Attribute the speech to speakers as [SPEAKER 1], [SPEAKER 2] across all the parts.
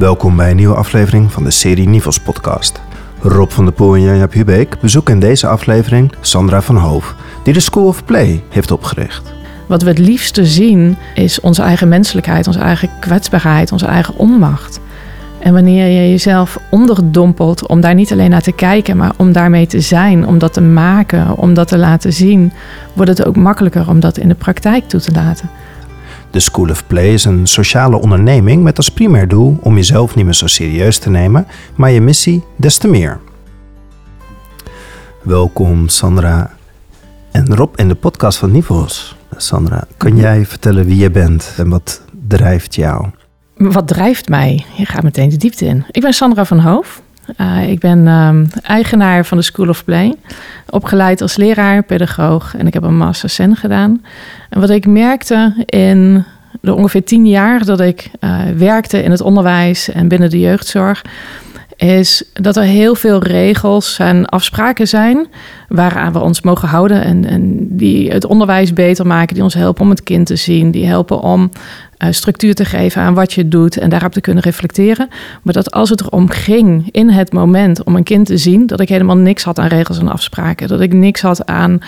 [SPEAKER 1] Welkom bij een nieuwe aflevering van de serie Nivels podcast. Rob van der Poel en Janja Pubeek bezoeken in deze aflevering Sandra van Hoof, die de School of Play heeft opgericht.
[SPEAKER 2] Wat we het liefste zien is onze eigen menselijkheid, onze eigen kwetsbaarheid, onze eigen onmacht. En wanneer je jezelf onderdompelt om daar niet alleen naar te kijken, maar om daarmee te zijn, om dat te maken, om dat te laten zien, wordt het ook makkelijker om dat in de praktijk toe te laten.
[SPEAKER 1] De School of Play is een sociale onderneming met als primair doel om jezelf niet meer zo serieus te nemen, maar je missie des te meer. Welkom Sandra en Rob in de podcast van Nivels. Sandra, kan jij vertellen wie je bent en wat drijft jou?
[SPEAKER 2] Wat drijft mij? Je gaat meteen de diepte in. Ik ben Sandra van Hoof. Uh, ik ben um, eigenaar van de School of Play. Opgeleid als leraar, pedagoog en ik heb een master sen gedaan. En wat ik merkte in de ongeveer tien jaar dat ik uh, werkte in het onderwijs en binnen de jeugdzorg, is dat er heel veel regels en afspraken zijn waaraan we ons mogen houden en, en die het onderwijs beter maken, die ons helpen om het kind te zien, die helpen om structuur te geven aan wat je doet en daarop te kunnen reflecteren. Maar dat als het erom ging in het moment om een kind te zien, dat ik helemaal niks had aan regels en afspraken, dat ik niks had aan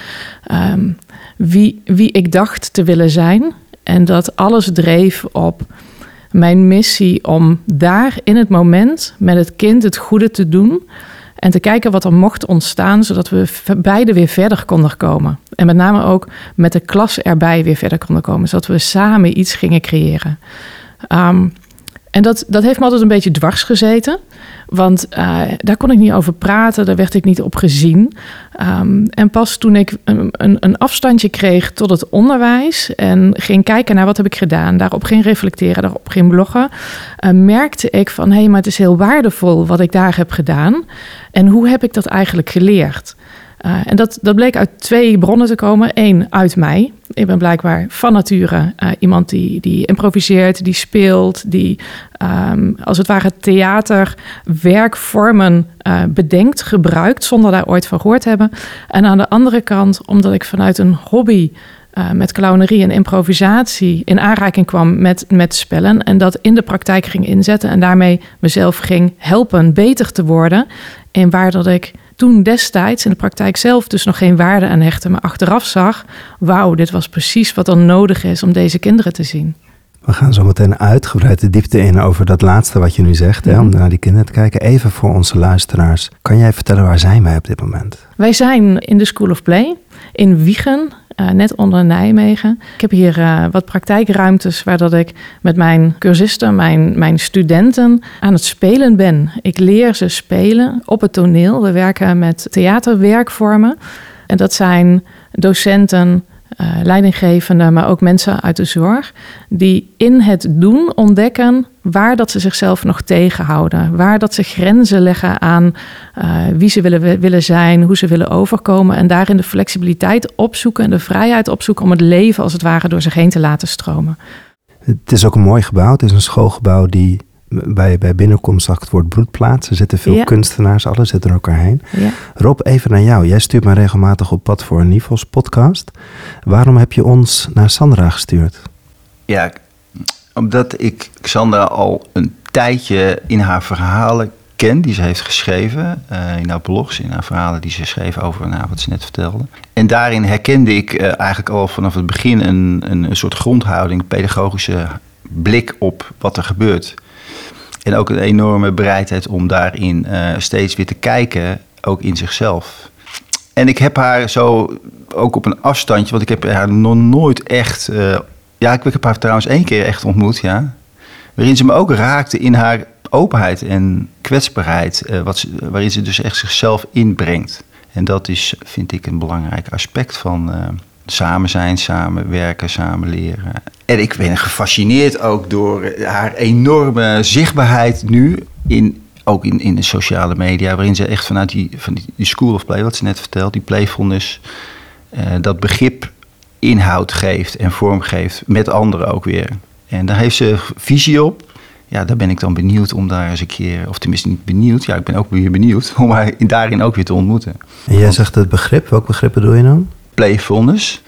[SPEAKER 2] um, wie, wie ik dacht te willen zijn en dat alles dreef op mijn missie om daar in het moment met het kind het goede te doen. En te kijken wat er mocht ontstaan, zodat we beide weer verder konden komen. En met name ook met de klas erbij weer verder konden komen. Zodat we samen iets gingen creëren. Um, en dat, dat heeft me altijd een beetje dwars gezeten. Want uh, daar kon ik niet over praten, daar werd ik niet op gezien. Um, en pas toen ik een, een, afstandje kreeg tot het onderwijs en ging kijken naar wat heb ik gedaan, daarop ging reflecteren, daarop ging bloggen, uh, merkte ik van hé, hey, maar het is heel waardevol wat ik daar heb gedaan. En hoe heb ik dat eigenlijk geleerd? Uh, en dat, dat bleek uit twee bronnen te komen. Eén, uit mij. Ik ben blijkbaar van nature uh, iemand die, die improviseert, die speelt, die um, als het ware theaterwerkvormen uh, bedenkt, gebruikt, zonder daar ooit van gehoord hebben. En aan de andere kant, omdat ik vanuit een hobby uh, met clownerie en improvisatie in aanraking kwam met, met spellen. En dat in de praktijk ging inzetten. En daarmee mezelf ging helpen beter te worden. En waar dat ik toen destijds in de praktijk zelf dus nog geen waarde aan hechten, maar achteraf zag: wauw, dit was precies wat er nodig is om deze kinderen te zien.
[SPEAKER 1] We gaan zo meteen uitgebreid de diepte in over dat laatste wat je nu zegt, hè, om naar die kinderen te kijken. Even voor onze luisteraars, kan jij vertellen waar zijn wij op dit moment?
[SPEAKER 2] Wij zijn in de School of Play in Wiegen, uh, net onder Nijmegen. Ik heb hier uh, wat praktijkruimtes waar dat ik met mijn cursisten, mijn, mijn studenten aan het spelen ben. Ik leer ze spelen op het toneel. We werken met theaterwerkvormen. En dat zijn docenten, uh, leidinggevenden, maar ook mensen uit de zorg, die in het doen ontdekken waar dat ze zichzelf nog tegenhouden, waar dat ze grenzen leggen aan uh, wie ze willen, willen zijn, hoe ze willen overkomen en daarin de flexibiliteit opzoeken en de vrijheid opzoeken om het leven als het ware door zich heen te laten stromen.
[SPEAKER 1] Het is ook een mooi gebouw. Het is een schoolgebouw die bij, bij binnenkomst zag ik het woord broedplaats. Er zitten veel ja. kunstenaars, alle zitten er elkaar heen. Ja. Rob, even naar jou. Jij stuurt mij regelmatig op pad voor een Nivels podcast. Waarom heb je ons naar Sandra gestuurd?
[SPEAKER 3] Ja, omdat ik Sandra al een tijdje in haar verhalen ken die ze heeft geschreven. Uh, in haar blogs, in haar verhalen die ze schreef over nou, wat ze net vertelde. En daarin herkende ik uh, eigenlijk al vanaf het begin een, een, een soort grondhouding, pedagogische blik op wat er gebeurt. En ook een enorme bereidheid om daarin uh, steeds weer te kijken, ook in zichzelf. En ik heb haar zo ook op een afstandje, want ik heb haar nog nooit echt. Uh, ja, ik heb haar trouwens één keer echt ontmoet, ja. Waarin ze me ook raakte in haar openheid en kwetsbaarheid, uh, wat waarin ze dus echt zichzelf inbrengt. En dat is, vind ik, een belangrijk aspect van samen zijn, samen werken, samen leren. En ik ben gefascineerd ook door haar enorme zichtbaarheid nu in ook in, in de sociale media, waarin ze echt vanuit die, van die school of play, wat ze net vertelt, die playfulness, uh, dat begrip inhoud geeft en vorm geeft met anderen ook weer. En daar heeft ze visie op. Ja, daar ben ik dan benieuwd om daar eens een keer, of tenminste niet benieuwd, ja, ik ben ook weer benieuwd om haar daarin ook weer te ontmoeten.
[SPEAKER 1] En jij zegt het begrip, welk begrip bedoel je dan?
[SPEAKER 3] Playfulness.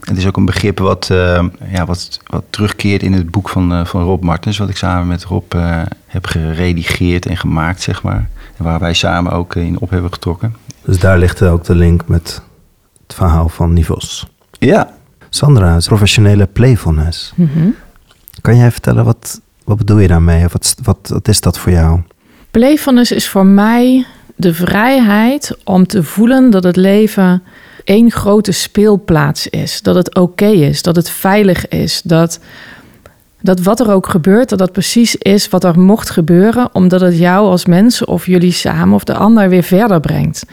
[SPEAKER 3] Het is ook een begrip wat, uh, ja, wat, wat terugkeert in het boek van, uh, van Rob Martens, wat ik samen met Rob uh, heb geredigeerd en gemaakt, zeg maar. En waar wij samen ook in op hebben getrokken.
[SPEAKER 1] Dus daar ligt ook de link met het verhaal van Nivos.
[SPEAKER 3] Ja.
[SPEAKER 1] Sandra, professionele playfulness. Mm -hmm. Kan jij vertellen, wat, wat bedoel je daarmee? Of wat, wat, wat is dat voor jou?
[SPEAKER 2] Playfulness is voor mij de vrijheid om te voelen dat het leven één grote speelplaats is. Dat het oké is, dat het veilig is, dat, dat wat er ook gebeurt, dat dat precies is wat er mocht gebeuren, omdat het jou als mens of jullie samen of de ander weer verder brengt.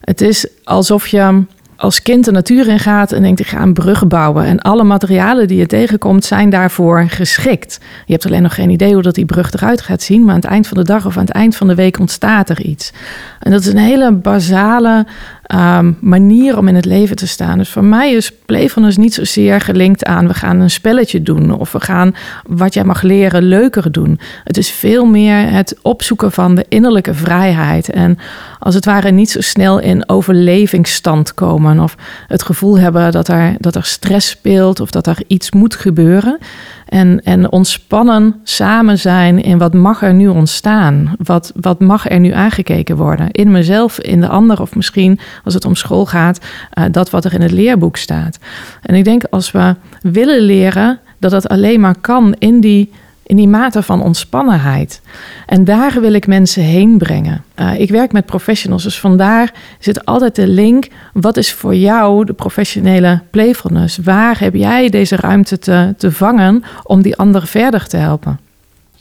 [SPEAKER 2] Het is alsof je als kind de natuur in gaat en denkt: ik ga een brug bouwen. En alle materialen die je tegenkomt zijn daarvoor geschikt. Je hebt alleen nog geen idee hoe dat die brug eruit gaat zien. Maar aan het eind van de dag of aan het eind van de week ontstaat er iets. En dat is een hele basale um, manier om in het leven te staan. Dus voor mij is playfulness niet zozeer gelinkt aan we gaan een spelletje doen of we gaan wat jij mag leren leuker doen. Het is veel meer het opzoeken van de innerlijke vrijheid en als het ware niet zo snel in overlevingsstand komen of het gevoel hebben dat er, dat er stress speelt of dat er iets moet gebeuren. En, en ontspannen samen zijn in wat mag er nu ontstaan? Wat, wat mag er nu aangekeken worden? In mezelf, in de ander of misschien als het om school gaat, uh, dat wat er in het leerboek staat. En ik denk als we willen leren, dat dat alleen maar kan in die in die mate van ontspannenheid. En daar wil ik mensen heen brengen. Uh, ik werk met professionals, dus vandaar zit altijd de link. Wat is voor jou de professionele playfulness? Waar heb jij deze ruimte te, te vangen om die anderen verder te helpen?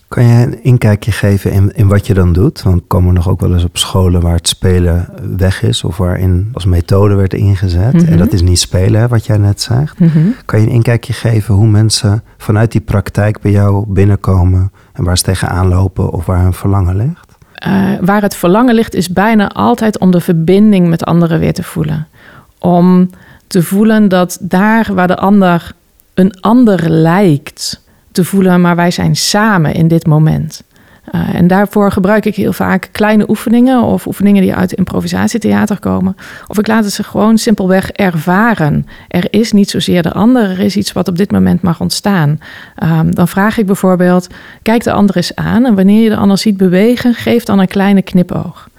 [SPEAKER 1] Kan je een inkijkje geven in, in wat je dan doet? Want komen nog ook wel eens op scholen waar het spelen weg is of waarin als methode werd ingezet. En
[SPEAKER 2] Mhm.
[SPEAKER 1] dat is niet spelen, hè, wat jij net zegt. Kan je een inkijkje geven hoe mensen vanuit die praktijk bij jou binnenkomen en waar ze tegenaan lopen of waar hun verlangen ligt?
[SPEAKER 2] Uh, waar het verlangen ligt, is bijna altijd om de verbinding met anderen weer te voelen. Om te voelen dat daar waar de ander een ander lijkt, te voelen, maar wij zijn samen in dit moment. Uh, en daarvoor gebruik ik heel vaak kleine oefeningen of oefeningen die uit improvisatietheater komen. Of ik laat ze gewoon simpelweg ervaren. Er is niet zozeer de ander, er is iets wat op dit moment mag ontstaan. Um, dan vraag ik bijvoorbeeld, kijk de ander eens aan en wanneer je de ander ziet bewegen, geef dan een kleine knipoog.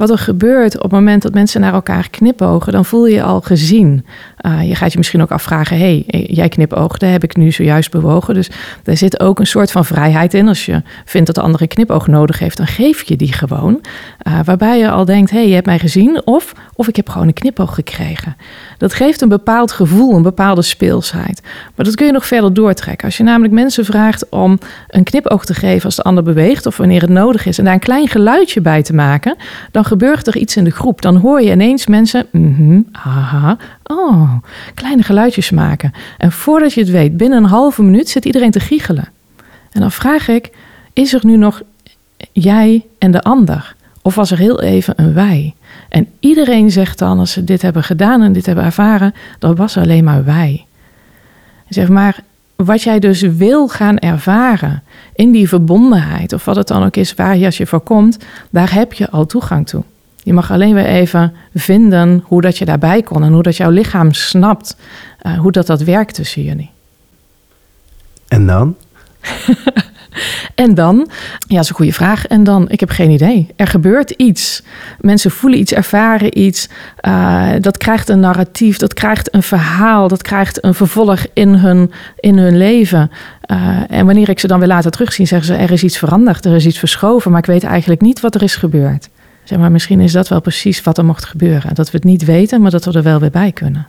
[SPEAKER 2] Wat er gebeurt op het moment dat mensen naar elkaar knipogen, dan voel je je al gezien. Uh, je gaat je misschien ook afvragen: hé, hey, jij knipoogde, heb ik nu zojuist bewogen. Dus er zit ook een soort van vrijheid in. Als je vindt dat de andere knipoog nodig heeft, dan geef je die gewoon. Uh, waarbij je al denkt: hé, hey, je hebt mij gezien, of, of ik heb gewoon een knipoog gekregen. Dat geeft een bepaald gevoel, een bepaalde speelsheid. Maar dat kun je nog verder doortrekken. Als je namelijk mensen vraagt om een knipoog te geven als de ander beweegt, of wanneer het nodig is, en daar een klein geluidje bij te maken, dan gebeurt er iets in de groep. Dan hoor je ineens mensen, mm aha, oh, kleine geluidjes maken. En voordat je het weet, binnen een halve minuut zit iedereen te giechelen. En dan vraag ik, is er nu nog jij en de ander? Of was er heel even een wij? En iedereen zegt dan, als ze dit hebben gedaan en dit hebben ervaren, dan was alleen maar wij. Zeg maar, wat jij dus wil gaan ervaren in die verbondenheid, of wat het dan ook is waar je als je voor komt, daar heb je al toegang toe. Je mag alleen weer even vinden hoe dat je daarbij kon en hoe dat jouw lichaam snapt uh, hoe dat, dat werkt tussen jullie.
[SPEAKER 1] En dan?
[SPEAKER 2] En dan? Ja, dat is een goede vraag. En dan? Ik heb geen idee. Er gebeurt iets. Mensen voelen iets, ervaren iets. Uh, dat krijgt een narratief, dat krijgt een verhaal, dat krijgt een vervolg in hun, in hun leven. Uh, en wanneer ik ze dan weer later terugzie, zeggen ze: er is iets veranderd, er is iets verschoven, maar ik weet eigenlijk niet wat er is gebeurd. Zeg maar, misschien is dat wel precies wat er mocht gebeuren. Dat we het niet weten, maar dat we er wel weer bij kunnen.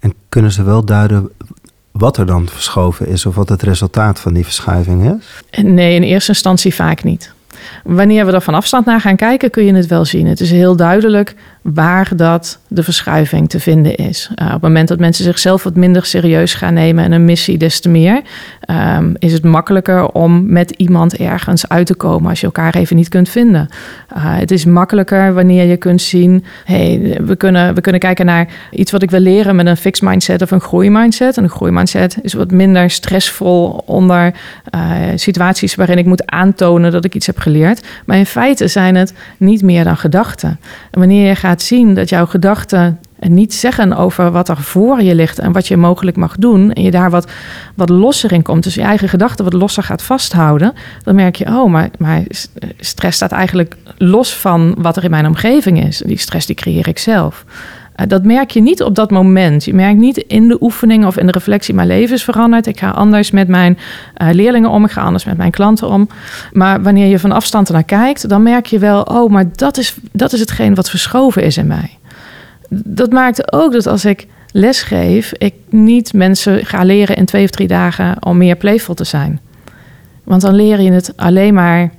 [SPEAKER 1] En kunnen ze wel duiden wat er dan verschoven is of wat het resultaat van die verschuiving is?
[SPEAKER 2] Nee, in eerste instantie vaak niet. Wanneer we er van afstand naar gaan kijken, kun je het wel zien. Het is heel duidelijk waar dat de verschuiving te vinden is. Uh, op het moment dat mensen zichzelf wat minder serieus gaan nemen en een missie des te meer, um, is het makkelijker om met iemand ergens uit te komen als je elkaar even niet kunt vinden. Uh, het is makkelijker wanneer je kunt zien, hey, we kunnen, we kunnen kijken naar iets wat ik wil leren met een fixed mindset of een groeimindset. En een groeimindset is wat minder stressvol onder uh, situaties waarin ik moet aantonen dat ik iets heb geleerd. Maar in feite zijn het niet meer dan gedachten. En wanneer je gaat zien dat jouw gedachten En niet zeggen over wat er voor je ligt en wat je mogelijk mag doen. En je daar wat, wat losser in komt. Dus je eigen gedachten wat losser gaat vasthouden. Dan merk je, oh, maar, maar stress staat eigenlijk los van wat er in mijn omgeving is. Die stress die creëer ik zelf. Eh, dat merk je niet op dat moment. Je merkt niet in de oefening of in de reflectie, mijn leven is veranderd. Ik ga anders met mijn uh, leerlingen om, ik ga anders met mijn klanten om. Maar wanneer je van afstand ernaar kijkt, dan merk je wel, oh, maar dat is, dat is hetgeen wat verschoven is in mij. Dat maakt ook dat als ik les geef, ik niet mensen ga leren in twee of drie dagen om meer playful te zijn. Want dan leer je het alleen maar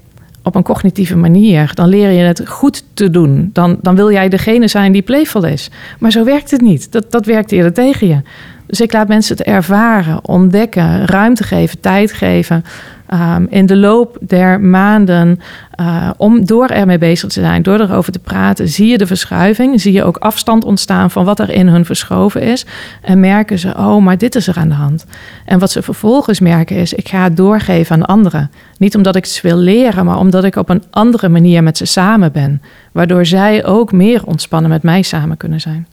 [SPEAKER 2] op een cognitieve manier. Dan leer je het goed te doen. Dan, dan wil jij degene zijn die playful is. Maar zo werkt het niet. Dat, dat werkt eerder tegen je. Dus ik laat mensen het ervaren, ontdekken, ruimte geven, tijd geven. Ehm, in de loop der maanden, uh, om door ermee bezig te zijn, door erover te praten, zie je de verschuiving. Zie je ook afstand ontstaan van wat er in hun verschoven is. En merken ze, oh, maar dit is er aan de hand. En wat ze vervolgens merken is, ik ga het doorgeven aan anderen. Niet omdat ik ze wil leren, maar omdat ik op een andere manier met ze samen ben. Waardoor zij ook meer ontspannen met mij samen kunnen zijn.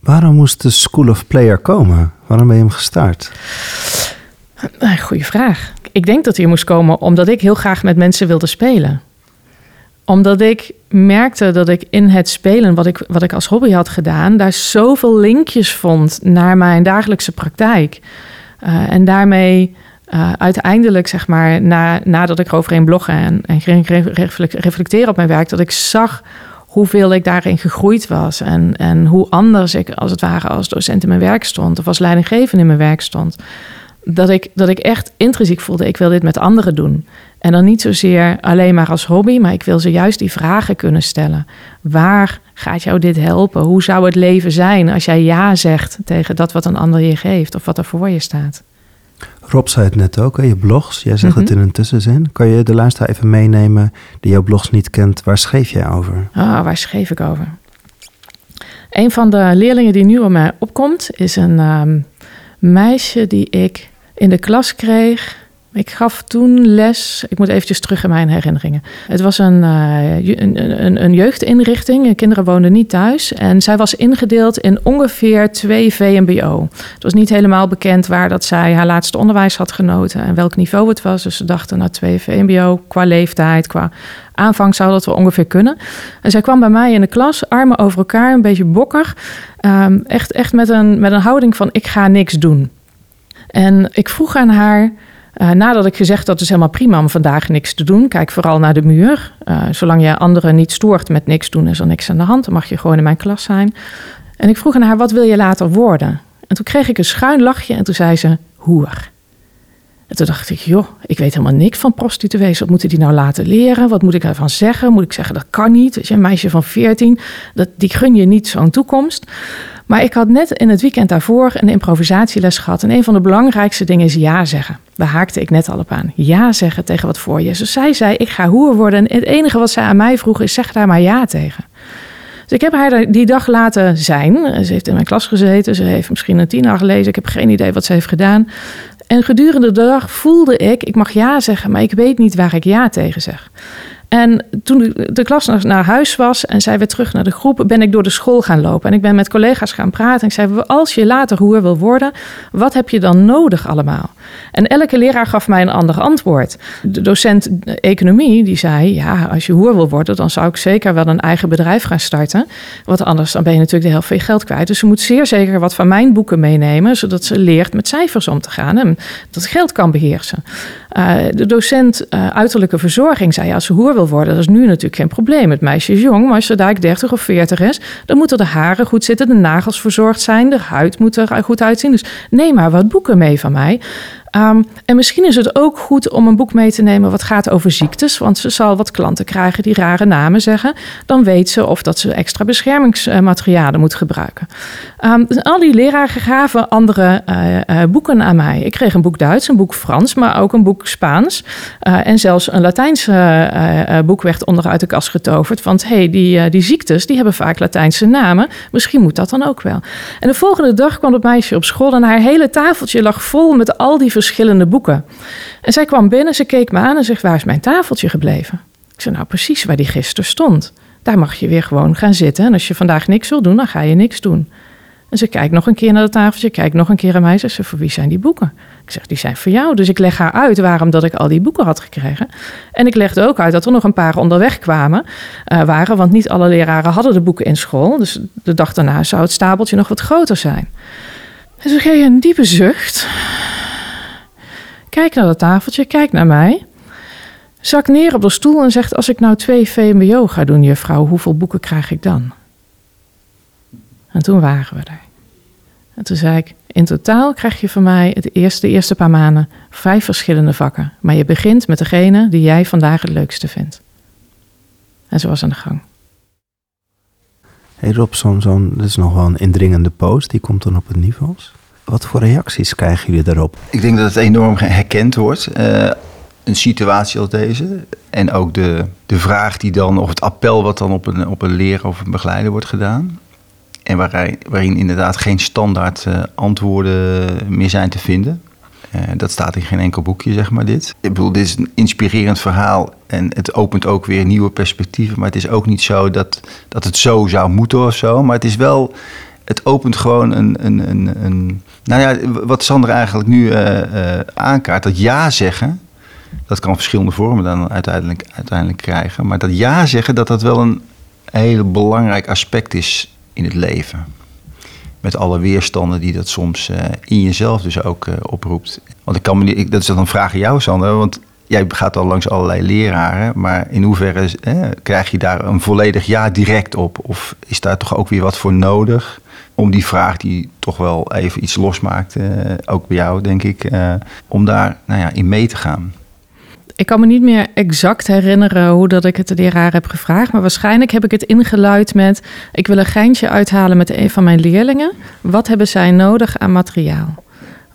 [SPEAKER 1] Waarom moest de School of Player komen? Waarom ben je hem gestart?
[SPEAKER 2] Goeie vraag. Ik denk dat hij moest komen omdat ik heel graag met mensen wilde spelen. Omdat ik merkte dat ik in het spelen, wat ik, wat ik als hobby had gedaan, daar zoveel linkjes vond naar mijn dagelijkse praktijk. Uh, en daarmee uh, uiteindelijk, zeg maar, na, nadat ik eroverheen bloggen en, en ging reflecteren op mijn werk, dat ik zag hoeveel ik daarin gegroeid was. En, en hoe anders ik als het ware als docent in mijn werk stond. Of als leidinggevende in mijn werk stond. Dat ik, dat ik echt intrinsiek voelde, ik wil dit met anderen doen. En dan niet zozeer alleen maar als hobby, maar ik wil ze juist die vragen kunnen stellen. Waar gaat jou dit helpen? Hoe zou het leven zijn als jij ja zegt tegen dat wat een ander je geeft of wat er voor je staat?
[SPEAKER 1] Rob zei het net ook, hè, je blogs. Jij zegt het mhm. in een tussenzin. Kan je de luisteraar even meenemen die jouw blogs niet kent? Waar schreef jij over?
[SPEAKER 2] Ah, waar schreef ik over? Een van de leerlingen die nu op mij opkomt... is een ehm, meisje die ik in de klas kreeg ik gaf toen les, ik moet eventjes terug in mijn herinneringen. Het was een, uh, een, een, een, jeugdinrichting, kinderen woonden niet thuis. En zij was ingedeeld in ongeveer twee VMBO. Het was niet helemaal bekend waar dat zij haar laatste onderwijs had genoten en welk niveau het was. Dus ze dachten, nou twee VMBO, qua leeftijd, qua aanvang zou dat wel ongeveer kunnen. En zij kwam bij mij in de klas, armen over elkaar, een beetje bokker. Um, echt echt met, een, met een houding van, ik ga niks doen. En ik vroeg aan haar uh, nadat ik gezegd dat het is helemaal prima om vandaag niks te doen, kijk vooral naar de muur. Uh, zolang je anderen niet stoort met niks doen, is er niks aan de hand. Dan mag je gewoon in mijn klas zijn. En ik vroeg aan haar, wat wil je later worden? En toen kreeg ik een schuin lachje en toen zei ze, hoer. En toen dacht ik, joh, ik weet helemaal niks van prostituees. Wat moeten die nou laten leren? Wat moet ik ervan zeggen? Moet ik zeggen, dat kan niet. Weet je, een meisje van 14, dat, die gun je niet zo'n toekomst. Maar ik had net in het weekend daarvoor een improvisatieles gehad. En een van de belangrijkste dingen is ja zeggen. Daar haakte ik net al op aan. Ja zeggen tegen wat voor je is. Dus zij zei, ik ga hoer worden. En het enige wat zij aan mij vroeg is, zeg daar maar ja tegen. Dus ik heb haar die dag laten zijn. Ze heeft in mijn klas gezeten. Ze heeft misschien een tiener gelezen. Ik heb geen idee wat ze heeft gedaan. En gedurende de dag voelde ik, ik mag ja zeggen, maar ik weet niet waar ik ja tegen zeg. En toen de klas naar huis was en zij weer terug naar de groep, ben ik door de school gaan lopen. En ik ben met collega's gaan praten. En ik zei: Als je later hoer wil worden, wat heb je dan nodig allemaal? En elke leraar gaf mij een ander antwoord. De docent economie die zei: Ja, als je hoer wil worden, dan zou ik zeker wel een eigen bedrijf gaan starten. Want anders dan ben je natuurlijk de helft van je geld kwijt. Dus ze moet zeer zeker wat van mijn boeken meenemen, zodat ze leert met cijfers om te gaan en dat geld kan beheersen. Uh, de docent uh, uiterlijke verzorging zei: Als ze hoer wil worden. Dat is nu natuurlijk geen probleem. Het meisje is jong, maar als ze daar 30 of 40 is, dan moeten de haren goed zitten, de nagels verzorgd zijn, de huid moet er goed uitzien. Dus neem maar wat boeken mee van mij. Ehm, en misschien is het ook goed om een boek mee te nemen wat gaat over ziektes. Want ze zal wat klanten krijgen die rare namen zeggen. Dan weet ze of dat ze extra beschermingsmaterialen moet gebruiken. Um, al die leraren gaven andere uh, uh, boeken aan mij. Ik kreeg een boek Duits, een boek Frans, maar ook een boek Spaans. Uh, en zelfs een Latijns boek werd onderuit de kast getoverd. Want hey, die, die ziektes die hebben vaak Latijnse namen. Misschien moet dat dan ook wel. En de volgende dag kwam het meisje op school en haar hele tafeltje lag vol met al die verschillende boeken. En zij kwam binnen, ze keek me aan en zegt: Waar is mijn tafeltje gebleven? Ik zei: Nou, precies waar die gisteren stond. Daar mag je weer gewoon gaan zitten. En als je vandaag niks wil doen, dan ga je niks doen. En ze kijkt nog een keer naar het tafeltje, kijkt nog een keer aan mij. Zegt ze, voor wie zijn die boeken? Ik zeg, die zijn voor jou. Dus ik leg haar uit waarom dat ik al die boeken had gekregen. En ik legde ook uit dat er nog een paar onderweg kwamen, uh, waren. Want niet alle leraren hadden de boeken in school. Dus de dag daarna zou het stapeltje nog wat groter zijn. En ze geeft een diepe zucht. Kijk naar dat tafeltje, kijk naar mij. Zak neer op de stoel en zegt: Als ik nou twee VMBO ga doen, juffrouw, hoeveel boeken krijg ik dan? En toen waren we er. En toen zei ik: In totaal krijg je van mij het eerste, de eerste paar maanden vijf verschillende vakken. Maar je begint met degene die jij vandaag het leukste vindt. En zo was aan de gang.
[SPEAKER 1] Hey Rob, zo'n, zo'n, dat is nog wel een indringende post, die komt dan op het niveau. Wat voor reacties krijgen jullie daarop?
[SPEAKER 3] Ik denk dat het enorm herkend wordt. Uh, een situatie als deze. En ook de, de vraag die dan, of het appel wat dan op een, op een leraar of een begeleider wordt gedaan. En waarin, waarin inderdaad geen standaard uh, antwoorden meer zijn te vinden. Uh, dat staat in geen enkel boekje, zeg maar, dit. Ik bedoel, dit is een inspirerend verhaal en het opent ook weer nieuwe perspectieven. Maar het is ook niet zo dat, dat het zo zou moeten of zo. Maar het is wel, het opent gewoon een, een, een, een nou ja, wat Sander eigenlijk nu uh, aankaart, dat ja zeggen dat kan verschillende vormen dan uiteindelijk, uiteindelijk krijgen. Maar dat ja zeggen, dat dat wel een heel belangrijk aspect is in het leven. Met alle weerstanden die dat soms uh, in jezelf dus ook oproept. Want ik kan me niet, dat is dan een vraag aan jou, Sander. Want jij gaat al langs allerlei leraren. Maar in hoeverre eh, krijg je daar een volledig ja direct op? Of is daar toch ook weer wat voor nodig? Om die vraag die toch wel even iets losmaakt, uh, ook bij jou denk ik, uh, om daar nou ja, in mee te gaan
[SPEAKER 2] ik kan me niet meer exact herinneren hoe dat ik het de leraar heb gevraagd. Maar waarschijnlijk heb ik het ingeluid met... ik wil een geintje uithalen met een van mijn leerlingen. Wat hebben zij nodig aan materiaal?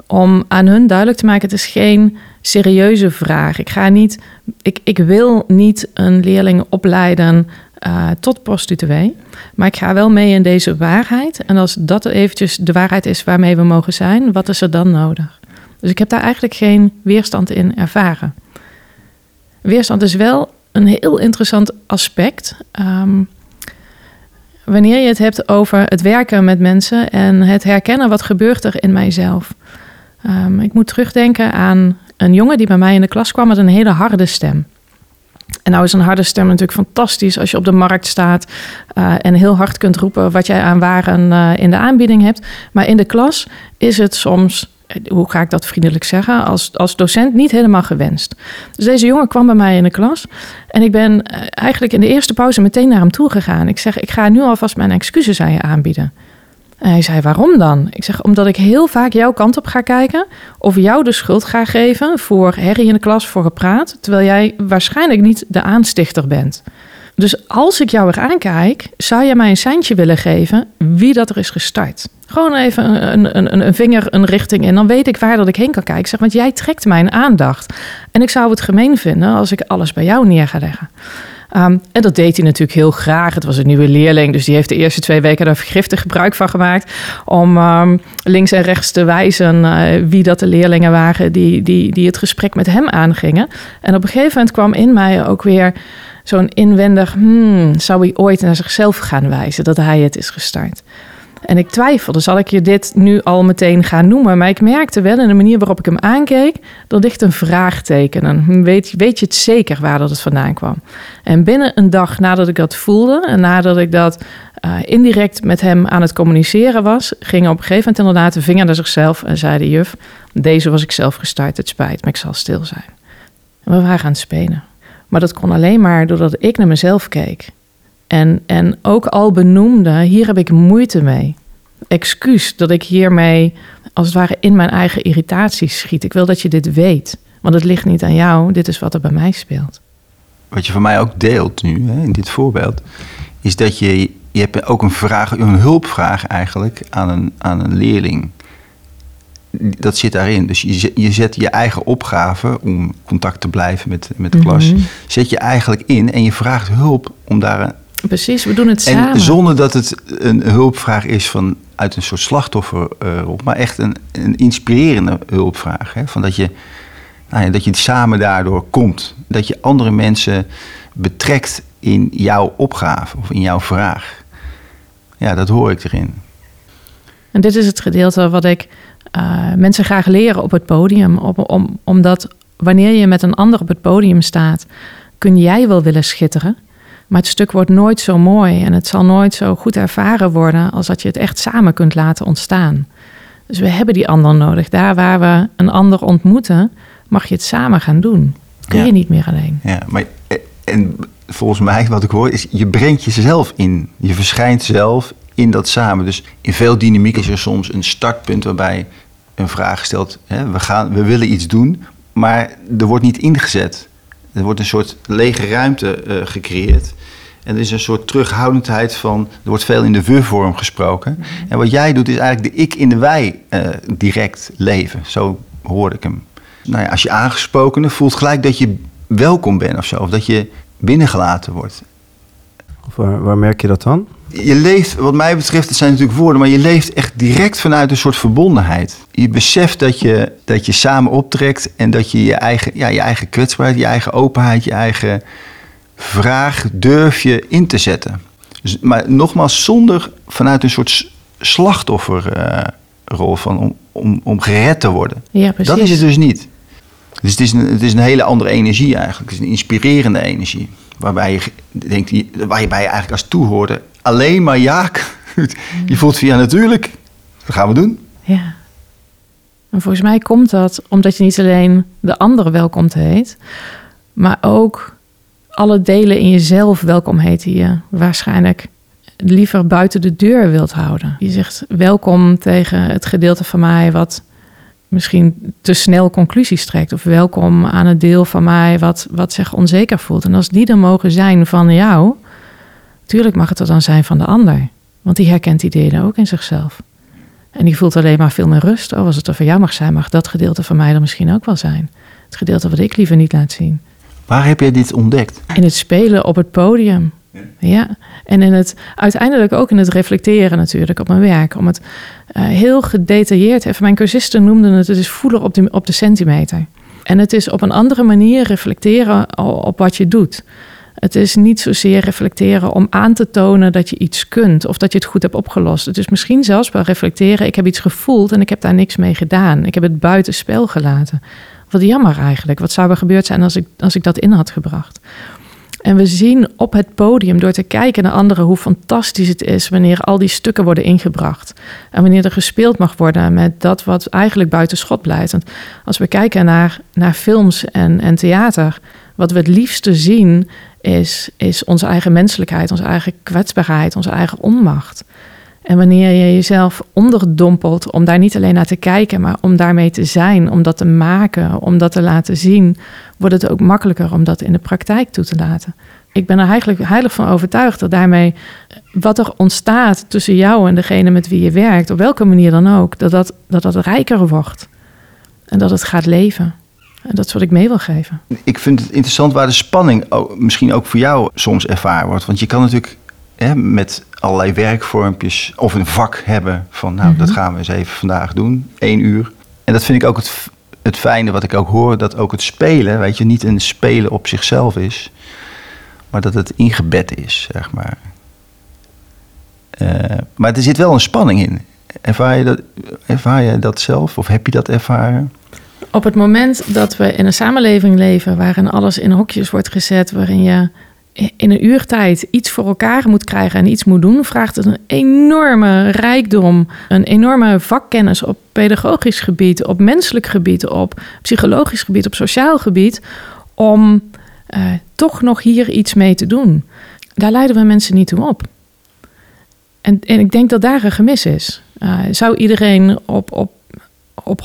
[SPEAKER 2] Om aan hun duidelijk te maken, het is geen serieuze vraag. Ik, ga niet, ik, ik wil niet een leerling opleiden uh, tot prostituee. Maar ik ga wel mee in deze waarheid. En als dat eventjes de waarheid is waarmee we mogen zijn... wat is er dan nodig? Dus ik heb daar eigenlijk geen weerstand in ervaren. Weerstand is wel een heel interessant aspect. Um, wanneer je het hebt over het werken met mensen en het herkennen wat gebeurt er in mijzelf. Um, ik moet terugdenken aan een jongen die bij mij in de klas kwam met een hele harde stem. En nou is een harde stem natuurlijk fantastisch als je op de markt staat uh, en heel hard kunt roepen wat jij aan waren uh, in de aanbieding hebt. Maar in de klas is het soms hoe ga ik dat vriendelijk zeggen, als, als docent niet helemaal gewenst. Dus deze jongen kwam bij mij in de klas en ik ben eh, eigenlijk in de eerste pauze meteen naar hem toe gegaan. Ik zeg, ik ga nu alvast mijn excuses aan je aanbieden. En hij zei, waarom dan? Ik zeg, omdat ik heel vaak jouw kant op ga kijken, of jou de schuld ga geven voor herrie in de klas, voor gepraat, terwijl jij waarschijnlijk niet de aanstichter bent. Dus als ik jou weer aankijk, zou jij mij een seintje willen geven wie dat er is gestart? Gewoon even een, een, een, vinger een richting in. Dan weet ik waar dat ik heen kan kijken. Zeg, want jij trekt mijn aandacht. En ik zou het gemeen vinden als ik alles bij jou neer ga leggen. Ehm, en dat deed hij natuurlijk heel graag. Het was een nieuwe leerling, dus die heeft de eerste twee weken daar giftig gebruik van gemaakt. Om ehm, links en rechts te wijzen uh, wie dat de leerlingen waren die, die, die het gesprek met hem aangingen. En op een gegeven moment kwam in mij ook weer zo'n inwendig, hmm, zou hij ooit naar zichzelf gaan wijzen dat hij het is gestart? En ik twijfelde, zal ik je dit nu al meteen gaan noemen? Maar ik merkte wel in de manier waarop ik hem aankeek, dat ligt een vraagteken. En weet, weet je het zeker waar dat het vandaan kwam? En binnen een dag nadat ik dat voelde en nadat ik dat uh, indirect met hem aan het communiceren was, ging op een gegeven moment inderdaad de vinger naar zichzelf en zei de juf, deze was ik zelf gestart, het spijt, maar ik zal stil zijn. En we waren het spelen. Maar dat kon alleen maar doordat ik naar mezelf keek. En, en ook al benoemde, hier heb ik moeite mee. Excuus dat ik hiermee als het ware in mijn eigen irritatie schiet. Ik wil dat je dit weet. Want het ligt niet aan jou, dit is wat er bij mij speelt.
[SPEAKER 3] Wat je van mij ook deelt nu, hè, in dit voorbeeld, is dat je, je hebt ook een vraag, een hulpvraag eigenlijk aan een, aan een leerling dat zit daarin. Dus je, je zet je eigen opgave om contact te blijven met, met de klas, mhm. zet je eigenlijk in en je vraagt hulp om daar een.
[SPEAKER 2] Precies, we doen het
[SPEAKER 3] en
[SPEAKER 2] samen.
[SPEAKER 3] zonder dat het een hulpvraag is van uit een soort slachtofferrol, maar echt een, een inspirerende hulpvraag. Hè? Van dat, je, nou ja, dat je samen daardoor komt. Dat je andere mensen betrekt in jouw opgave of in jouw vraag. Ja, dat hoor ik erin.
[SPEAKER 2] En dit is het gedeelte wat ik uh, mensen graag leren op het podium. Op, om, omdat wanneer je met een ander op het podium staat, kun jij wel willen schitteren. Maar het stuk wordt nooit zo mooi en het zal nooit zo goed ervaren worden als dat je het echt samen kunt laten ontstaan. Dus we hebben die ander nodig. Daar waar we een ander ontmoeten, mag je het samen gaan doen. Kun je niet meer alleen.
[SPEAKER 3] Ja, maar eh, en volgens mij, wat ik hoor, is je brengt jezelf in. Je verschijnt zelf in dat samen. Dus in veel dynamiek is er soms een startpunt waarbij een vraag stelt: hè, we, gaan, we willen iets doen, maar er wordt niet ingezet. Er wordt een soort lege ruimte uh, gecreëerd. En er is een soort terughoudendheid van, er wordt veel in de we-vorm gesproken. En wat jij doet is eigenlijk de ik in de wij uh, direct leven. Zo hoorde ik hem. Nou ja, als je aangesproken voelt gelijk dat je welkom bent of zo. Of dat je binnengelaten wordt.
[SPEAKER 1] Of waar, waar merk je dat dan?
[SPEAKER 3] Je leeft, wat mij betreft, het zijn natuurlijk woorden, maar je leeft echt direct vanuit een soort verbondenheid. Je beseft dat je, dat je samen optrekt en dat je je eigen, ja, je eigen kwetsbaarheid, je eigen openheid, je eigen vraag durf je in te zetten. Dus, maar nogmaals, zonder vanuit een soort slachtofferrol van om, om, om gered te worden.
[SPEAKER 2] Ja, precies.
[SPEAKER 3] Dat is het dus niet. Dus het is, een, het is een hele andere energie eigenlijk. Het is een inspirerende energie. Waarbij je denkt, waar je eigenlijk als toehoorder alleen maar ja. Je voelt ja, natuurlijk. Dat gaan we doen.
[SPEAKER 2] Ja. En volgens mij komt dat omdat je niet alleen de anderen welkom heet, maar ook alle delen in jezelf welkom heet die je waarschijnlijk liever buiten de deur wilt houden. Je zegt welkom tegen het gedeelte van mij wat misschien te snel conclusies trekt. Of welkom aan het deel van mij wat, wat zich onzeker voelt. En als die er mogen zijn van jou, tuurlijk mag het er dan zijn van de ander. Want die herkent die delen ook in zichzelf. En die voelt alleen maar veel meer rust. Oh, als het er van jou mag zijn, mag dat gedeelte van mij er misschien ook wel zijn. Het gedeelte wat ik liever niet laat zien.
[SPEAKER 3] Waar heb jij dit ontdekt?
[SPEAKER 2] In het spelen op het podium. Ja, en in het, uiteindelijk ook in het reflecteren natuurlijk op mijn werk. Om het uh, heel gedetailleerd, even mijn cursisten noemden het, het is voelen op op de centimeter. En het is op een andere manier reflecteren op wat je doet. Het is niet zozeer reflecteren om aan te tonen dat je iets kunt of dat je het goed hebt opgelost. Het is misschien zelfs wel reflecteren, ik heb iets gevoeld en ik heb daar niks mee gedaan. Ik heb het buiten spel gelaten. Wat jammer eigenlijk. Wat zou er gebeurd zijn als ik, als ik dat in had gebracht? En we zien op het podium door te kijken naar anderen hoe fantastisch het is wanneer al die stukken worden ingebracht. En wanneer er gespeeld mag worden met dat wat eigenlijk buiten schot blijft. Als we kijken naar, naar films en, en theater, wat we het liefste zien is, is onze eigen menselijkheid, onze eigen kwetsbaarheid, onze eigen onmacht. En wanneer je jezelf onderdompelt om daar niet alleen naar te kijken, maar om daarmee te zijn, om dat te maken, om dat te laten zien, wordt het ook makkelijker om dat in de praktijk toe te laten. Ik ben er eigenlijk heilig van overtuigd dat daarmee wat er ontstaat tussen jou en degene met wie je werkt, op welke manier dan ook, dat dat, dat, dat rijker wordt. En dat het gaat leven. En dat is wat ik mee wil geven.
[SPEAKER 3] Ik vind het interessant waar de spanning misschien ook voor jou soms ervaren wordt. Want je kan natuurlijk hè, met allerlei werkvormpjes of een vak hebben van nou, dat mhm. gaan we eens even vandaag doen, één uur. En dat vind ik ook het, het fijne wat ik ook hoor, dat ook het spelen, weet je, niet een spelen op zichzelf is, maar dat het ingebed is, zeg maar. Uh, maar er zit wel een spanning in. Ervaar je, dat, ervaar je dat zelf of heb je dat ervaren?
[SPEAKER 2] Op het moment dat we in een samenleving leven waarin alles in hokjes wordt gezet, waarin je in een uurtijd iets voor elkaar moet krijgen en iets moet doen, vraagt het een enorme rijkdom, een enorme vakkennis op pedagogisch gebied, op menselijk gebied, op psychologisch gebied, op sociaal gebied, om uh, toch nog hier iets mee te doen. Daar leiden we mensen niet toe op. En, en ik denk dat daar een gemis is. Uh, zou iedereen op, op, op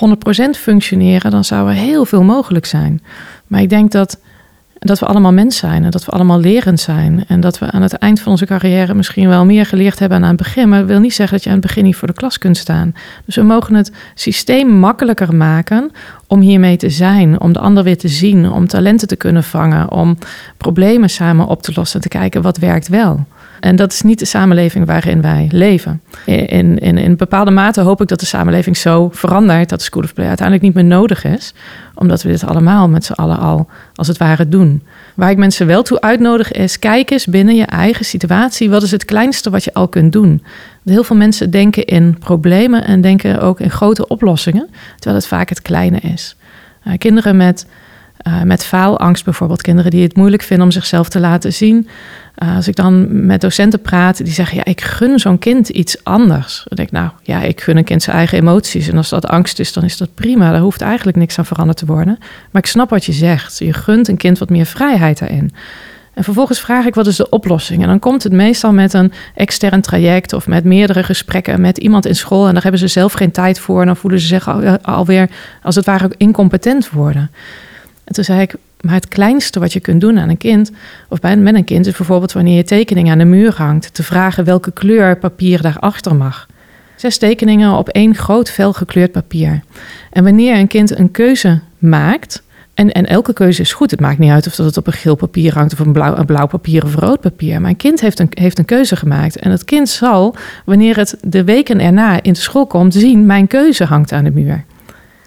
[SPEAKER 2] 100% functioneren, dan zou er heel veel mogelijk zijn. Maar ik denk dat dat we allemaal mens zijn en dat we allemaal lerend zijn. En dat we aan het eind van onze carrière misschien wel meer geleerd hebben dan aan het begin. Maar dat wil niet zeggen dat je aan het begin niet voor de klas kunt staan. Dus we mogen het systeem makkelijker maken om hiermee te zijn. Om de ander weer te zien. Om talenten te kunnen vangen. Om problemen samen op te lossen. Te kijken wat werkt wel. En dat is niet de samenleving waarin wij leven. In, in, in bepaalde mate hoop ik dat de samenleving zo verandert dat de School of Play uiteindelijk niet meer nodig is, omdat we dit allemaal met z'n allen al als het ware doen. Waar ik mensen wel toe uitnodig is, kijk eens binnen je eigen situatie, wat is het kleinste wat je al kunt doen? Heel veel mensen denken in problemen en denken ook in grote oplossingen, terwijl het vaak het kleine is. Uh, kinderen met uh, met faalangst bijvoorbeeld, kinderen die het moeilijk vinden om zichzelf te laten zien. Uh, als ik dan met docenten praat, die zeggen: Ja, ik gun zo'n kind iets anders. Dan denk ik, nou ja, ik gun een kind zijn eigen emoties. En als dat angst is, dan is dat prima. Daar hoeft eigenlijk niks aan veranderd te worden. Maar ik snap wat je zegt. Je gunt een kind wat meer vrijheid daarin. En vervolgens vraag ik wat is de oplossing? En dan komt het meestal met een extern traject of met meerdere gesprekken met iemand in school. En daar hebben ze zelf geen tijd voor. En dan voelen ze zich al, alweer als het ware incompetent worden. En toen zei ik, maar het kleinste wat je kunt doen aan een kind, of bij, met een kind, is bijvoorbeeld wanneer je tekening aan de muur hangt, te vragen welke kleur papier daarachter mag. Zes tekeningen op één groot fel gekleurd papier. En wanneer een kind een keuze maakt, en, en elke keuze is goed, het maakt niet uit of dat het op een geel papier hangt of een blauw, een blauw papier of rood papier, maar een kind heeft een, heeft een keuze gemaakt. En het kind zal, wanneer het de weken erna in de school komt, zien, mijn keuze hangt aan de muur.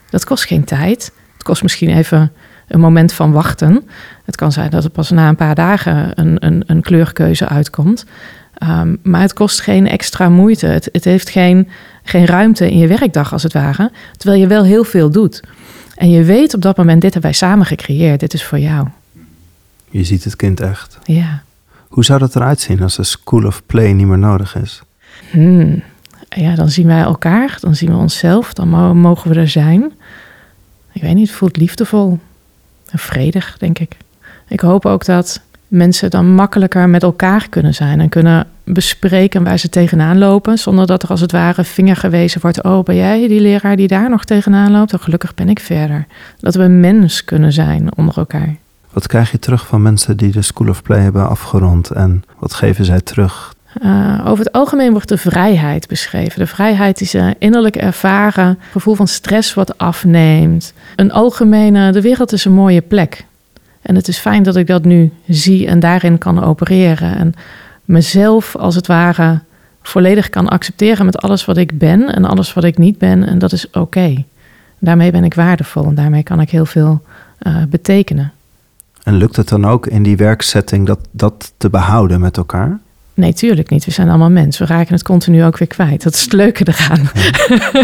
[SPEAKER 2] Dat kost geen tijd. Het kost misschien even een moment van wachten. Het kan zijn dat er pas na een paar dagen een, een, een kleurkeuze uitkomt. Um, maar het kost geen extra moeite. Het, het heeft geen, geen ruimte in je werkdag, als het ware. Terwijl je wel heel veel doet. En je weet op dat moment, dit hebben wij samen gecreëerd. Dit is voor jou.
[SPEAKER 1] Je ziet het kind echt.
[SPEAKER 2] Ja.
[SPEAKER 1] Hoe zou dat eruit zien als de school of play niet meer nodig is?
[SPEAKER 2] Hmm. Ja, dan zien wij elkaar. Dan zien we onszelf. Dan mogen we er zijn. Ik weet niet, het voelt liefdevol vredig, denk ik. Ik hoop ook dat mensen dan makkelijker met elkaar kunnen zijn en kunnen bespreken waar ze tegenaan lopen, zonder dat er als het ware vinger gewezen wordt: Oh, ben jij die leraar die daar nog tegenaan loopt? Dan gelukkig ben ik verder. Dat we mens kunnen zijn onder elkaar.
[SPEAKER 1] Wat krijg je terug van mensen die de School of Play hebben afgerond en wat geven zij terug?
[SPEAKER 2] Uh, over het algemeen wordt de vrijheid beschreven. De vrijheid die ze innerlijk ervaren, gevoel van stress wat afneemt. Een algemene, de wereld is een mooie plek. En het is fijn dat ik dat nu zie en daarin kan opereren. En mezelf als het ware volledig kan accepteren met alles wat ik ben en alles wat ik niet ben. En dat is oké. Daarmee ben ik waardevol en daarmee kan ik heel veel uh, betekenen.
[SPEAKER 1] En lukt het dan ook in die werksetting dat, dat te behouden met elkaar?
[SPEAKER 2] Nee, tuurlijk niet. We zijn allemaal mensen. We raken het continu ook weer kwijt. Dat is het leuke eraan.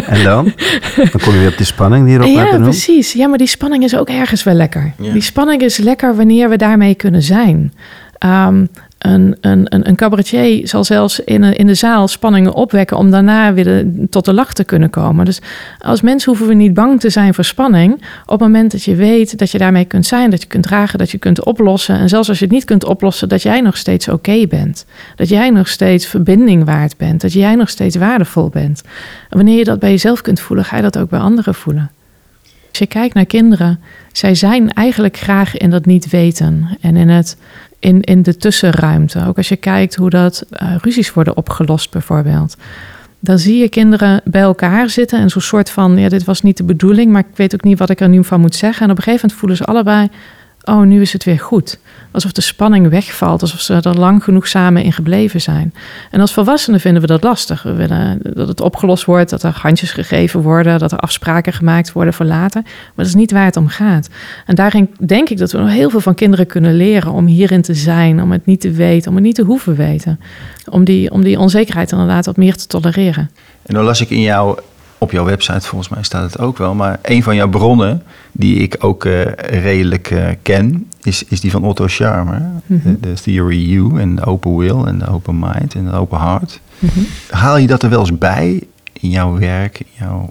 [SPEAKER 1] En dan? Dan kom je weer op die spanning die erop
[SPEAKER 2] Ja, precies. Ja, maar die spanning is ook ergens wel lekker. Die spanning is lekker wanneer we daarmee kunnen zijn. Um, een, een, een cabaretier zal zelfs in, in de zaal spanningen opwekken om daarna weer tot de lach te kunnen komen. Dus als mens hoeven we niet bang te zijn voor spanning. Op het moment dat je weet dat je daarmee kunt zijn, dat je kunt dragen, dat je kunt oplossen. En zelfs als je het niet kunt oplossen, dat jij nog steeds oké bent. Dat jij nog steeds verbinding waard bent. Dat jij nog steeds waardevol bent. En wanneer je dat bij jezelf kunt voelen, ga je dat ook bij anderen voelen. Als je kijkt naar kinderen, zij zijn eigenlijk graag in dat niet weten en in het in, in de tussenruimte. Ook als je kijkt hoe dat uh, ruzies worden opgelost, bijvoorbeeld. Dan zie je kinderen bij elkaar zitten en zo'n soort van: ja, dit was niet de bedoeling, maar ik weet ook niet wat ik er nu van moet zeggen. En op een gegeven moment voelen ze allebei: oh, nu is het weer goed. Alsof de spanning wegvalt, alsof ze er lang genoeg samen in gebleven zijn. En als volwassenen vinden we dat lastig. We willen dat het opgelost wordt, dat er handjes gegeven worden, dat er afspraken gemaakt worden voor later. Maar dat is niet waar het om gaat. En daarin denk ik dat we nog heel veel van kinderen kunnen leren om hierin te zijn, om het niet te weten, om het niet te hoeven weten. Om die, om die onzekerheid inderdaad wat meer te tolereren.
[SPEAKER 3] En dan las ik in jouw op jouw website volgens mij staat het ook wel. Maar een van jouw bronnen, die ik ook uh, redelijk uh, ken, is, is die van Otto Scharmer. Mm -hmm. de, de, Theory U en de Open Will en de Open Mind en de Open Heart. Mm -hmm. Haal je dat er wel eens bij in jouw werk, in jouw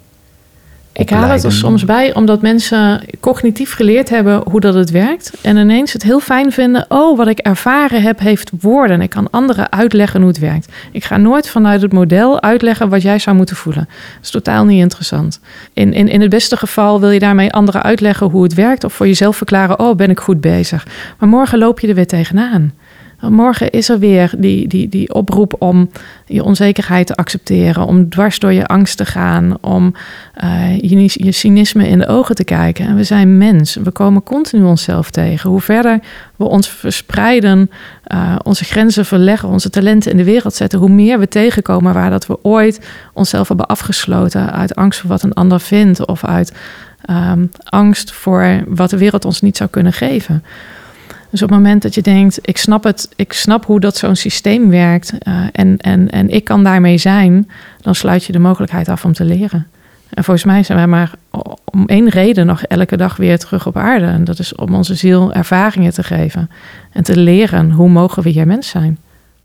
[SPEAKER 2] ik haal het er soms bij omdat mensen cognitief geleerd hebben hoe dat het werkt. En ineens het heel fijn vinden. Oh, wat ik ervaren heb, heeft woorden. Ik kan anderen uitleggen hoe het werkt. Ik ga nooit vanuit het model uitleggen wat jij zou moeten voelen. Dat is totaal niet interessant. In, in, in het beste geval wil je daarmee anderen uitleggen hoe het werkt. Of voor jezelf verklaren, oh, ben ik goed bezig. Maar morgen loop je er weer tegenaan. Morgen is er weer die, die, die oproep om je onzekerheid te accepteren, om dwars door je angst te gaan, om uh, je, je cynisme in de ogen te kijken. En we zijn mens, we komen continu onszelf tegen. Hoe verder we ons verspreiden, uh, onze grenzen verleggen, onze talenten in de wereld zetten, hoe meer we tegenkomen waar dat we ooit onszelf hebben afgesloten uit angst voor wat een ander vindt of uit um, angst voor wat de wereld ons niet zou kunnen geven. Dus op het moment dat je denkt, ik snap het, ik snap hoe dat zo'n systeem werkt uh, en, en, en ik kan daarmee zijn, dan sluit je de mogelijkheid af om te leren. En volgens mij zijn wij maar om één reden nog elke dag weer terug op aarde. En dat is om onze ziel ervaringen te geven en te leren hoe mogen we hier mens zijn.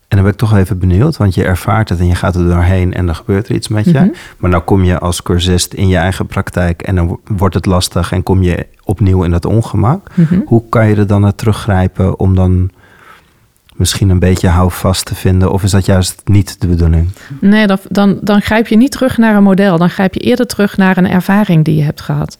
[SPEAKER 1] En dan ben ik toch even benieuwd, want je ervaart het en je gaat er doorheen en dan gebeurt er iets met je. Mhm. Maar dan kom je als cursist in je eigen praktijk en dan wordt het lastig en kom je opnieuw in dat ongemak. Mhm. Hoe kan je er dan naar teruggrijpen om dan misschien een beetje houvast te vinden? Of is dat juist niet de bedoeling?
[SPEAKER 2] Nee, dan, dan, dan grijp je niet terug naar een model. Dan grijp je eerder terug naar een ervaring die je hebt gehad.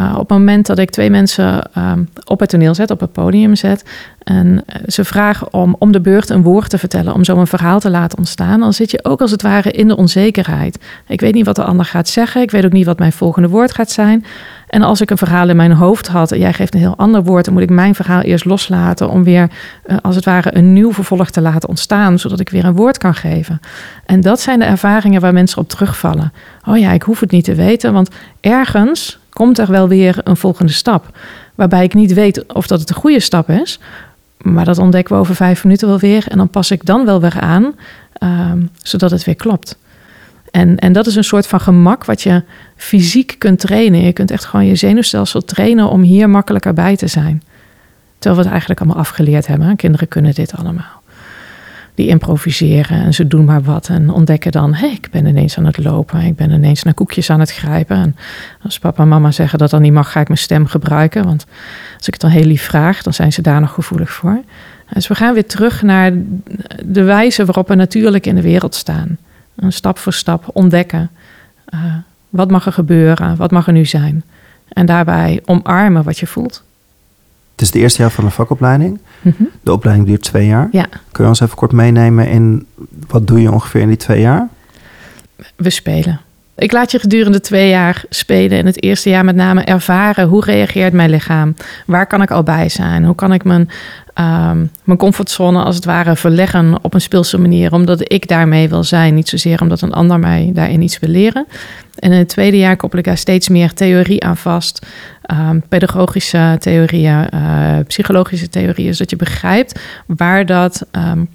[SPEAKER 2] Uh, op het moment dat ik twee mensen ehm, op het toneel zet, op het podium zet, en eh, ze vragen om om de beurt een woord te vertellen, om zo een verhaal te laten ontstaan, dan zit je ook als het ware in de onzekerheid. Ik weet niet wat de ander gaat zeggen, ik weet ook niet wat mijn volgende woord gaat zijn. En als ik een verhaal in mijn hoofd had en jij geeft een heel ander woord, dan moet ik mijn verhaal eerst loslaten om weer uh, als het ware een nieuw vervolg te laten ontstaan, zodat ik weer een woord kan geven. En dat zijn de ervaringen waar mensen op terugvallen. Oh ja, ik hoef het niet te weten, want ergens komt er wel weer een volgende stap. Waarbij ik niet weet of dat het een goede stap is. Maar dat ontdekken we over vijf minuten wel weer. En dan pas ik dan wel weer aan, ehm, zodat het weer klopt. En, en dat is een soort van gemak wat je fysiek kunt trainen. Je kunt echt gewoon je zenuwstelsel trainen om hier makkelijker bij te zijn. Terwijl we het eigenlijk allemaal afgeleerd hebben. Kinderen kunnen dit allemaal die improviseren en ze doen maar wat en ontdekken dan, hé, ik ben ineens aan het lopen, ik ben ineens naar koekjes aan het grijpen. En als papa en mama zeggen dat dan niet mag, ga ik mijn stem gebruiken, want als ik het dan heel lief vraag, dan zijn ze daar nog gevoelig voor. Dus we gaan weer terug naar de wijze waarop we natuurlijk in de wereld staan. Een stap voor stap ontdekken. Uh, wat mag er gebeuren? Wat mag er nu zijn? En daarbij omarmen wat je voelt.
[SPEAKER 1] Het is het eerste jaar van de vakopleiding. Mhm. De opleiding duurt twee jaar.
[SPEAKER 2] Ja.
[SPEAKER 1] Kun je ons even kort meenemen in wat doe je ongeveer in die twee jaar?
[SPEAKER 2] We spelen. Ik laat je gedurende twee jaar spelen. In het eerste jaar met name ervaren hoe reageert mijn lichaam? Waar kan ik al bij zijn? Hoe kan ik mijn, um, mijn comfortzone als het ware verleggen op een speelse manier? Omdat ik daarmee wil zijn. Niet zozeer omdat een ander mij daarin iets wil leren. En in het tweede jaar koppel ik daar steeds meer theorie aan vast. Um, pedagogische theorieën, uh, psychologische theorieën. Zodat je begrijpt waar dat um,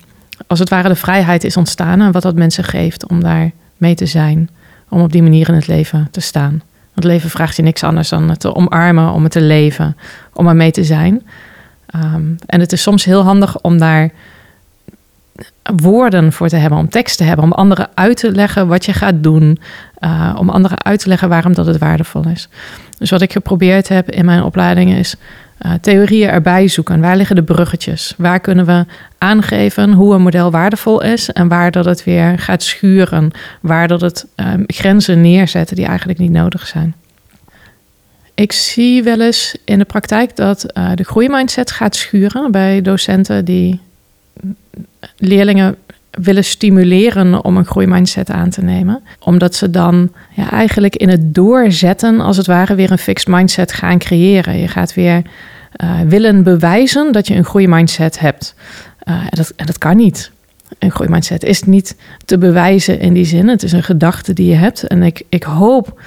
[SPEAKER 2] als het ware de vrijheid is ontstaan. En wat dat mensen geeft om daar mee te zijn om op die manier in het leven te staan. Want leven vraagt je niks anders dan het te omarmen, om het te leven, om er mee te zijn. Ehm, en het is soms heel handig om daar woorden voor te hebben, om tekst te hebben, om anderen uit te leggen wat je gaat doen, uh, om anderen uit te leggen waarom dat het waardevol is. Dus wat ik geprobeerd heb in mijn opleidingen is uh, theorieën erbij zoeken. Waar liggen de bruggetjes? Waar kunnen we aangeven hoe een model waardevol is en waar dat het weer gaat schuren, waar dat het um, grenzen neerzetten die eigenlijk niet nodig zijn. Ik zie wel eens in de praktijk dat uh, de groeimindset gaat schuren bij docenten die leerlingen willen stimuleren om een groeimindset aan te nemen. Omdat ze dan ja, eigenlijk in het doorzetten, als het ware, weer een fixed mindset gaan creëren. Je gaat weer uh, willen bewijzen dat je een groeimindset hebt. Uh, en, dat, en dat kan niet. Een groeimindset is niet te bewijzen in die zin. Het is een gedachte die je hebt. En ik, ik hoop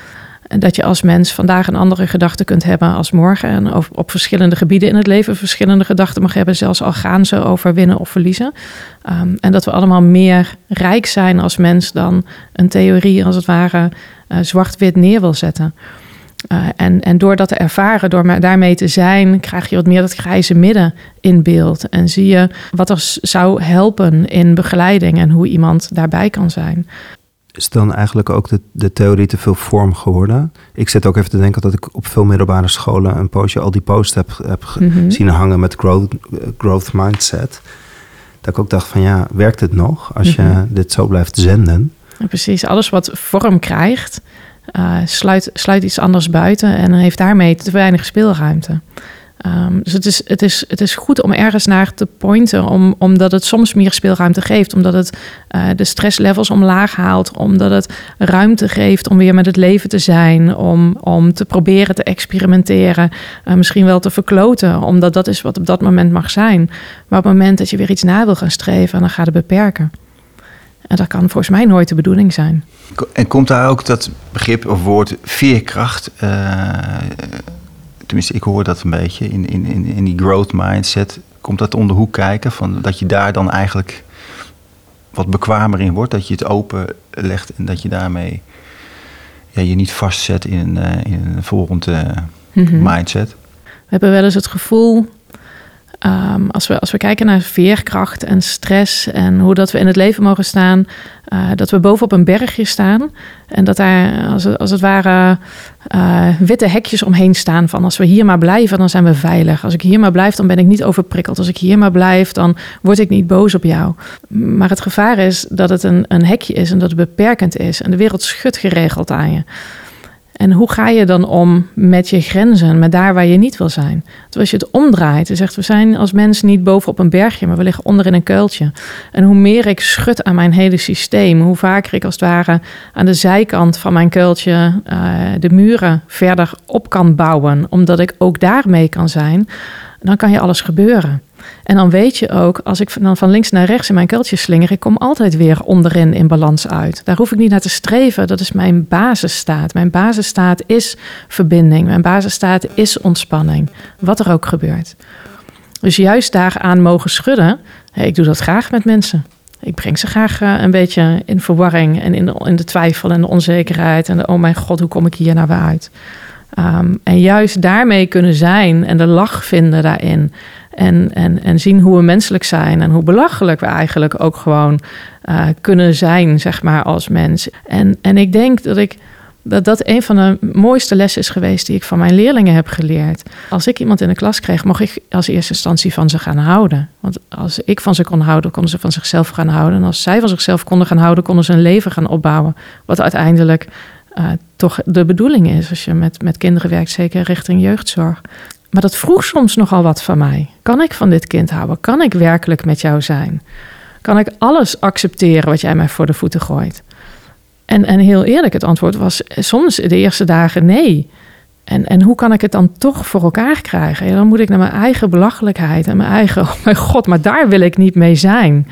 [SPEAKER 2] dat je als mens vandaag een andere gedachte kunt hebben als morgen. En op, op verschillende gebieden in het leven verschillende gedachten mag hebben, zelfs al gaan ze over winnen of verliezen. Um, en dat we allemaal meer rijk zijn als mens dan een theorie als het ware uh, zwart-wit neer wil zetten. Uh, en, en door dat te ervaren, door daarmee te zijn, krijg je wat meer dat grijze midden in beeld. En zie je wat er zou helpen in begeleiding en hoe iemand daarbij kan zijn.
[SPEAKER 1] Is dan eigenlijk ook de, de theorie te veel vorm geworden? Ik zit ook even te denken dat ik op veel middelbare scholen een poosje al die posts heb, heb mm zien hangen met growth, growth mindset. Dat ik ook dacht van ja, werkt het nog als je mhm. dit zo blijft zenden?
[SPEAKER 2] precies, alles wat vorm krijgt, uh, sluit, sluit iets anders buiten en heeft daarmee te weinig speelruimte. Ehm, dus het is, het, is, het is goed om ergens naar te pointen, om, omdat het soms meer speelruimte geeft, omdat het uh, de stresslevels omlaag haalt, omdat het ruimte geeft om weer met het leven te zijn, om, om te proberen te experimenteren, uh, misschien wel te verkloten, omdat dat is wat op dat moment mag zijn. Maar op het moment dat je weer iets na wil gaan streven, dan gaat het beperken. En dat kan volgens mij nooit de bedoeling zijn.
[SPEAKER 3] En komt daar ook dat begrip of woord veerkracht? Uh, tenminste, ik hoor dat een beetje in, in, in, in die growth mindset. Komt dat om de hoek kijken? Van dat je daar dan eigenlijk wat bekwamer in wordt. Dat je het open legt en dat je daarmee ja, je niet vastzet in een, uh, in een volgende mm mindset.
[SPEAKER 2] We hebben wel eens het gevoel Um, als, we, als we kijken naar veerkracht en stress en hoe dat we in het leven mogen staan, uh, dat we bovenop een bergje staan en dat daar als het, als het ware uh, witte hekjes omheen staan van als we hier maar blijven, dan zijn we veilig. Als ik hier maar blijf, dan ben ik niet overprikkeld. Als ik hier maar blijf, dan word ik niet boos op jou. Maar het gevaar is dat het een, een hekje is en dat het beperkend is en de wereld schudt geregeld aan je. En hoe ga je dan om met je grenzen, met daar waar je niet wil zijn? Want als je het omdraait en zegt, we zijn als mens niet bovenop een bergje, maar we liggen onder in een kuiltje. En hoe meer ik schud aan mijn hele systeem, hoe vaker ik als het ware aan de zijkant van mijn kuiltje uh, de muren verder op kan bouwen, omdat ik ook daarmee kan zijn, dan kan je alles gebeuren. En dan weet je ook, als ik dan van links naar rechts in mijn kuiltje slinger, ik kom altijd weer onderin in balans uit. Daar hoef ik niet naar te streven. Dat is mijn basisstaat. Mijn basisstaat is verbinding. Mijn basisstaat is ontspanning. Wat er ook gebeurt. Dus juist daaraan mogen schudden. Ik doe dat graag met mensen. Ik breng ze graag eh, een beetje in verwarring en in de, in de twijfel en de onzekerheid. En de, oh mijn god, hoe kom ik hier nou weer uit? Um, en juist daarmee kunnen zijn en de lach vinden daarin. En, en, en zien hoe we menselijk zijn en hoe belachelijk we eigenlijk ook gewoon uh, kunnen zijn, zeg maar, als mens. En, en ik denk dat ik. Dat dat een van de mooiste lessen is geweest die ik van mijn leerlingen heb geleerd. Als ik iemand in de klas kreeg, mocht ik als eerste instantie van ze gaan houden. Want als ik van ze kon houden, konden ze van zichzelf gaan houden. En als zij van zichzelf konden gaan houden, konden ze een leven gaan opbouwen. Wat uiteindelijk uh, toch de bedoeling is als je met, met kinderen werkt, zeker richting jeugdzorg. Maar dat vroeg soms nogal wat van mij. Kan ik van dit kind houden? Kan ik werkelijk met jou zijn? Kan ik alles accepteren wat jij mij voor de voeten gooit? En, en heel eerlijk, het antwoord was soms de eerste dagen nee. En, en hoe kan ik het dan toch voor elkaar krijgen? Ja, dan moet ik naar mijn eigen belachelijkheid en mijn eigen, oh mijn god, maar daar wil ik niet mee zijn.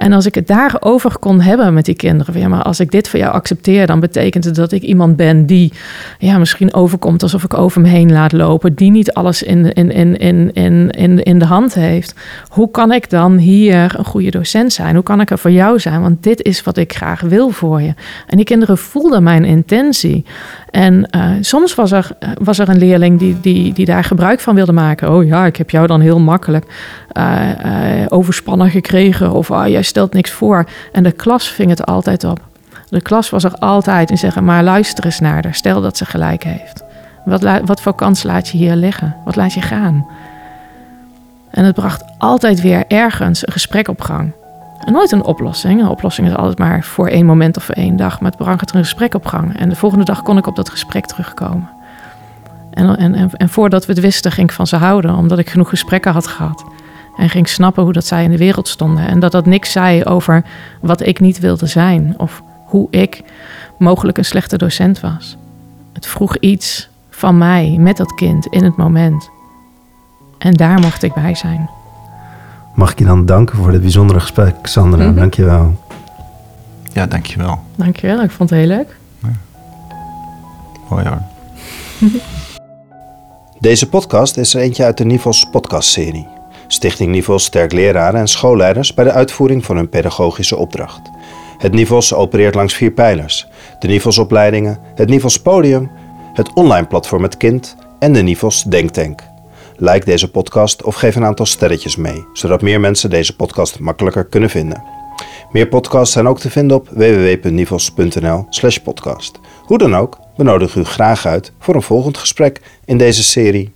[SPEAKER 2] En als ik het daarover kon hebben met die kinderen, ja, maar als ik dit voor jou accepteer, dan betekent het dat ik iemand ben die ja, misschien overkomt alsof ik over me heen laat lopen, die niet alles in, in, in, in, in, in, in de hand heeft. Hoe kan ik dan hier een goede docent zijn? Hoe kan ik er voor jou zijn? Want dit is wat ik graag wil voor je. En die kinderen voelden mijn intentie. En uh, soms was er, was er een leerling die, die, die daar gebruik van wilde maken. Oh ja, ik heb jou dan heel makkelijk uh, uh, overspannen gekregen. Of oh, jij stelt niks voor. En de klas ving het altijd op. De klas was er altijd en zeggen, maar luister eens naar haar. Stel dat ze gelijk heeft. Wat, wat voor kans laat je hier liggen? Wat laat je gaan? En het bracht altijd weer ergens een gesprek op gang. En nooit een oplossing. Een oplossing is altijd maar voor één moment of voor één dag. Maar het bracht er een gesprek op gang. En de volgende dag kon ik op dat gesprek terugkomen. En, en, en, en voordat we het wisten, ging ik van ze houden, omdat ik genoeg gesprekken had gehad. En ging snappen hoe dat zij in de wereld stonden. En dat dat niks zei over wat ik niet wilde zijn. Of hoe ik mogelijk een slechte docent was. Het vroeg iets van mij met dat kind in het moment. En daar mocht ik bij zijn.
[SPEAKER 1] Mag ik je dan danken voor dit bijzondere gesprek, Sandra? Mm -hmm. Dank je wel.
[SPEAKER 3] Ja, dank je wel.
[SPEAKER 2] Dank je wel. Ik vond het heel leuk. Ja.
[SPEAKER 3] Mooi hoor.
[SPEAKER 1] Deze podcast is er eentje uit de Nivels podcastserie. Stichting Nivels sterkt leraren en schoolleiders bij de uitvoering van hun pedagogische opdracht. Het Nivels opereert langs vier pijlers. De Nivelsopleidingen, het Nivels Podium, het online platform Het Kind en de Nivels Denktank. Like deze podcast of geef een aantal sterretjes mee, zodat meer mensen deze podcast makkelijker kunnen vinden. Meer podcasts zijn ook te vinden op www.nivels.nl/podcast. Hoe dan ook, we nodigen u graag uit voor een volgend gesprek in deze serie.